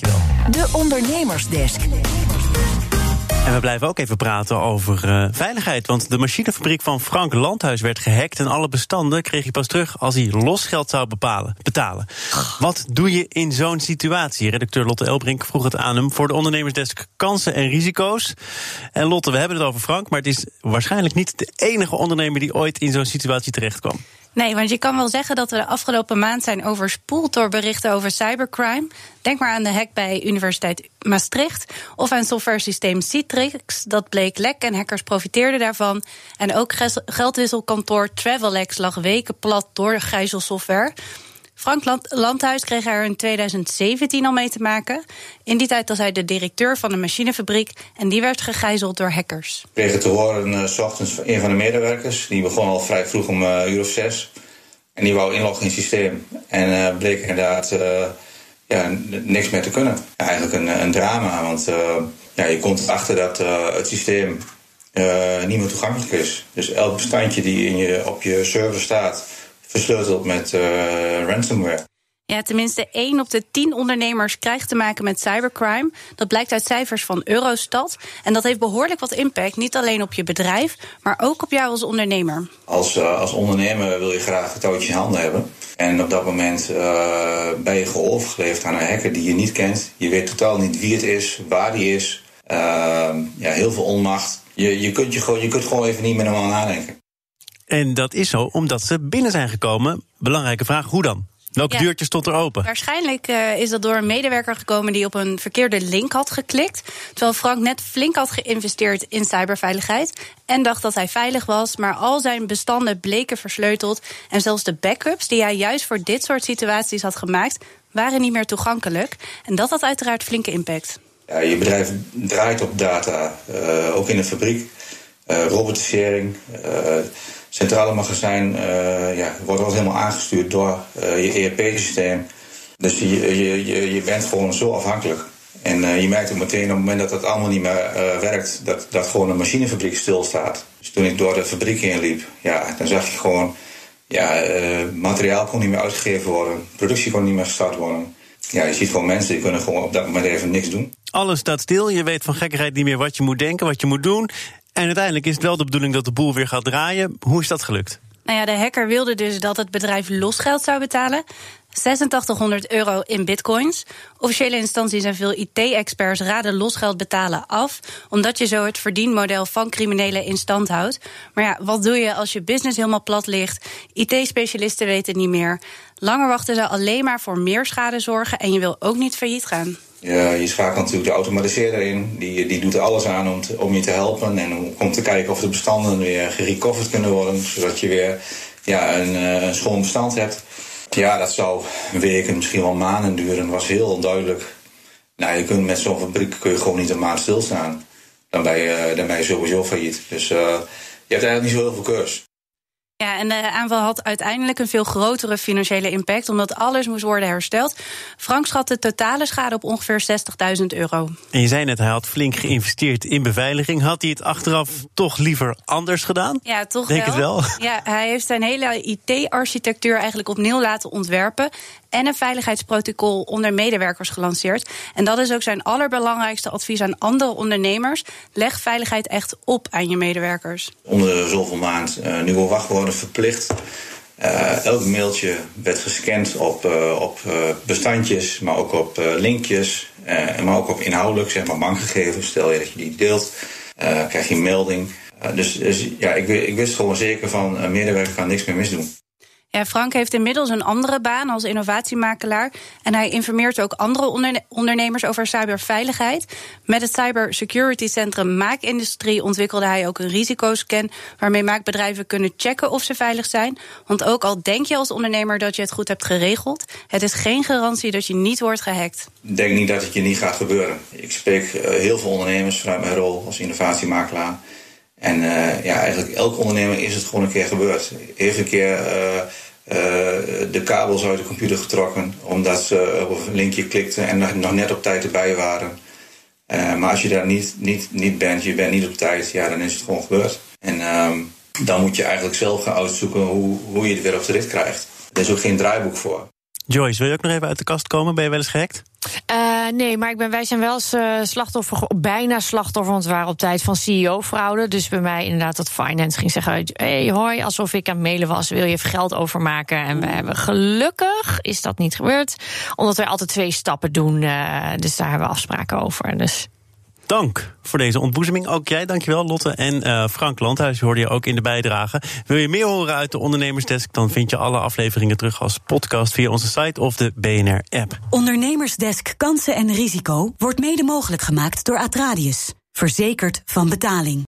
Dankjewel. De Ondernemersdesk. En we blijven ook even praten over uh, veiligheid. Want de machinefabriek van Frank Landhuis werd gehackt. En alle bestanden kreeg hij pas terug als hij losgeld zou bepalen, betalen. Wat doe je in zo'n situatie? Redacteur Lotte Elbrink vroeg het aan hem voor de ondernemersdesk kansen en risico's. En Lotte, we hebben het over Frank, maar het is waarschijnlijk niet de enige ondernemer die ooit in zo'n situatie terecht kwam. Nee, want je kan wel zeggen dat we de afgelopen maand zijn overspoeld door berichten over cybercrime. Denk maar aan de hack bij Universiteit Maastricht of aan softwaresysteem Citrix. Dat bleek lek en hackers profiteerden daarvan. En ook geldwisselkantoor Travelex lag weken plat door gijzelsoftware. Frank Landhuis kreeg er in 2017 al mee te maken. In die tijd was hij de directeur van een machinefabriek en die werd gegijzeld door hackers. We kregen te horen uh, s ochtends een van de medewerkers, die begon al vrij vroeg om uh, uur of zes. En die wou inloggen in het systeem. En uh, bleek inderdaad ja, niks meer te kunnen. eigenlijk een, een drama, want ja, je komt achter dat het systeem niet meer toegankelijk is. Dus elk bestandje die in je, op je server staat versleuteld met uh, ransomware. Ja, tenminste 1 op de 10 ondernemers krijgt te maken met cybercrime. Dat blijkt uit cijfers van Eurostat. En dat heeft behoorlijk wat impact, niet alleen op je bedrijf, maar ook op jou als ondernemer. Als, uh, als ondernemer wil je graag het touwtje in handen hebben. En op dat moment uh, ben je geovergeleefd aan een hacker die je niet kent. Je weet totaal niet wie het is, waar die is. Uh, ja, heel veel onmacht. Je, je, kunt je, gewoon, je kunt gewoon even niet meer normaal nadenken. En dat is zo omdat ze binnen zijn gekomen. Belangrijke vraag, hoe dan? Welke ja, deurtje stond er open? Waarschijnlijk uh, is dat door een medewerker gekomen die op een verkeerde link had geklikt. Terwijl Frank net flink had geïnvesteerd in cyberveiligheid. En dacht dat hij veilig was. Maar al zijn bestanden bleken versleuteld. En zelfs de backups die hij juist voor dit soort situaties had gemaakt, waren niet meer toegankelijk. En dat had uiteraard flinke impact. Ja, je bedrijf draait op data, uh, ook in de fabriek. Uh, robotisering centrale magazijn uh, ja, wordt wel helemaal aangestuurd door uh, je ERP-systeem. Dus je, je, bent gewoon zo afhankelijk. En uh, je merkt ook meteen op het moment dat dat allemaal niet meer werkt, dat, dat gewoon een machinefabriek stilstaat. Dus toen ik door de fabriek heen liep, ja, dan zag je gewoon, ja, materiaal kon niet meer uitgegeven worden, productie kon niet meer gestart worden. Ja, je ziet gewoon mensen die kunnen gewoon op dat moment even niks doen. Alles staat stil, je weet van gekkigheid niet meer wat je moet denken, wat je moet doen. En uiteindelijk is het wel de bedoeling dat de boel weer gaat draaien. Hoe is dat gelukt? Nou ja, de hacker wilde dus dat het bedrijf losgeld zou betalen. 8600 euro in bitcoins. Officiële instanties en veel IT-experts raden losgeld betalen af, omdat je zo het verdienmodel van criminelen in stand houdt. Maar ja, wat doe je als je business helemaal plat ligt? IT-specialisten weten niet meer. Langer wachten zou alleen maar voor meer schade zorgen en je wil ook niet failliet gaan. Ja, je schakelt natuurlijk de automatiseerder in. Die, die doet er alles aan om, om je te helpen. En om, te kijken of de bestanden weer gerecoverd kunnen worden. Zodat je weer ja, een, eh, een schoon bestand hebt. Ja, dat zou weken, misschien wel maanden duren. Dat was heel onduidelijk. Nou, je kunt met zo'n fabriek kun je gewoon niet een maand stilstaan. Dan ben je, dan ben je sowieso failliet. Dus uh, je hebt eigenlijk niet zo heel veel keus. Ja, en de aanval had uiteindelijk een veel grotere financiële impact, omdat alles moest worden hersteld. Frank schat de totale schade op ongeveer 60.000 euro. En je zei net, hij had flink geïnvesteerd in beveiliging. Had hij het achteraf toch liever anders gedaan? Ja, toch Denk wel. het wel. Ja, hij heeft zijn hele IT-architectuur eigenlijk opnieuw laten ontwerpen en een veiligheidsprotocol onder medewerkers gelanceerd. En dat is ook zijn allerbelangrijkste advies aan andere ondernemers. Leg veiligheid echt op aan je medewerkers. Onder zoveel maand uh, nu al verplicht. Uh, elk mailtje werd gescand op, uh, op bestandjes, maar ook op linkjes, maar ook op inhoudelijk, zeg maar bankgegevens. Stel je dat je die deelt, krijg je een melding. dus, dus ja, ik, ik wist gewoon zeker van medewerker kan niks meer misdoen. Frank heeft inmiddels een andere baan als innovatiemakelaar. En hij informeert ook andere ondernemers over cyberveiligheid. Met het Cybersecurity Centrum Maakindustrie ontwikkelde hij ook een risicoscan. waarmee maakbedrijven kunnen checken of ze veilig zijn. Want ook al denk je als ondernemer dat je het goed hebt geregeld, het is geen garantie dat je niet wordt gehackt. Ik denk niet dat het je niet gaat gebeuren. Ik spreek eh, heel veel ondernemers vanuit mijn rol als innovatiemakelaar. En uh, ja, eigenlijk elk ondernemer is het gewoon een keer gebeurd. Heeft een keer uh, uh, de kabels uit de computer getrokken omdat ze op een linkje klikten en nog net op tijd erbij waren. maar als je daar niet, niet, niet bent, je bent niet op tijd, ja, dan is het gewoon gebeurd. En um, dan moet je eigenlijk zelf gaan uitzoeken hoe, hoe je het weer op de rit krijgt. Er is ook geen draaiboek voor. Joyce, wil je ook nog even uit de kast komen? Ben je wel eens gehackt? Uh, nee, maar ik ben, wij zijn wel eens uh, slachtoffer, bijna slachtoffer, want we waren op tijd van CEO-fraude. Dus bij mij inderdaad dat finance ging zeggen: hey, hoi, alsof ik aan het mailen was, wil je even geld overmaken? En we hebben gelukkig is dat niet gebeurd, omdat wij altijd twee stappen doen. Uh, dus daar hebben we afspraken over. Dus Dank voor deze ontboezeming. Ook jij, dankjewel Lotte. En uh, Frank Landhuis hoorde je ook in de bijdrage. Wil je meer horen uit de Ondernemersdesk? Dan vind je alle afleveringen terug als podcast via onze site of de BNR-app. Ondernemersdesk Kansen en Risico wordt mede mogelijk gemaakt door Atradius. Verzekerd van betaling.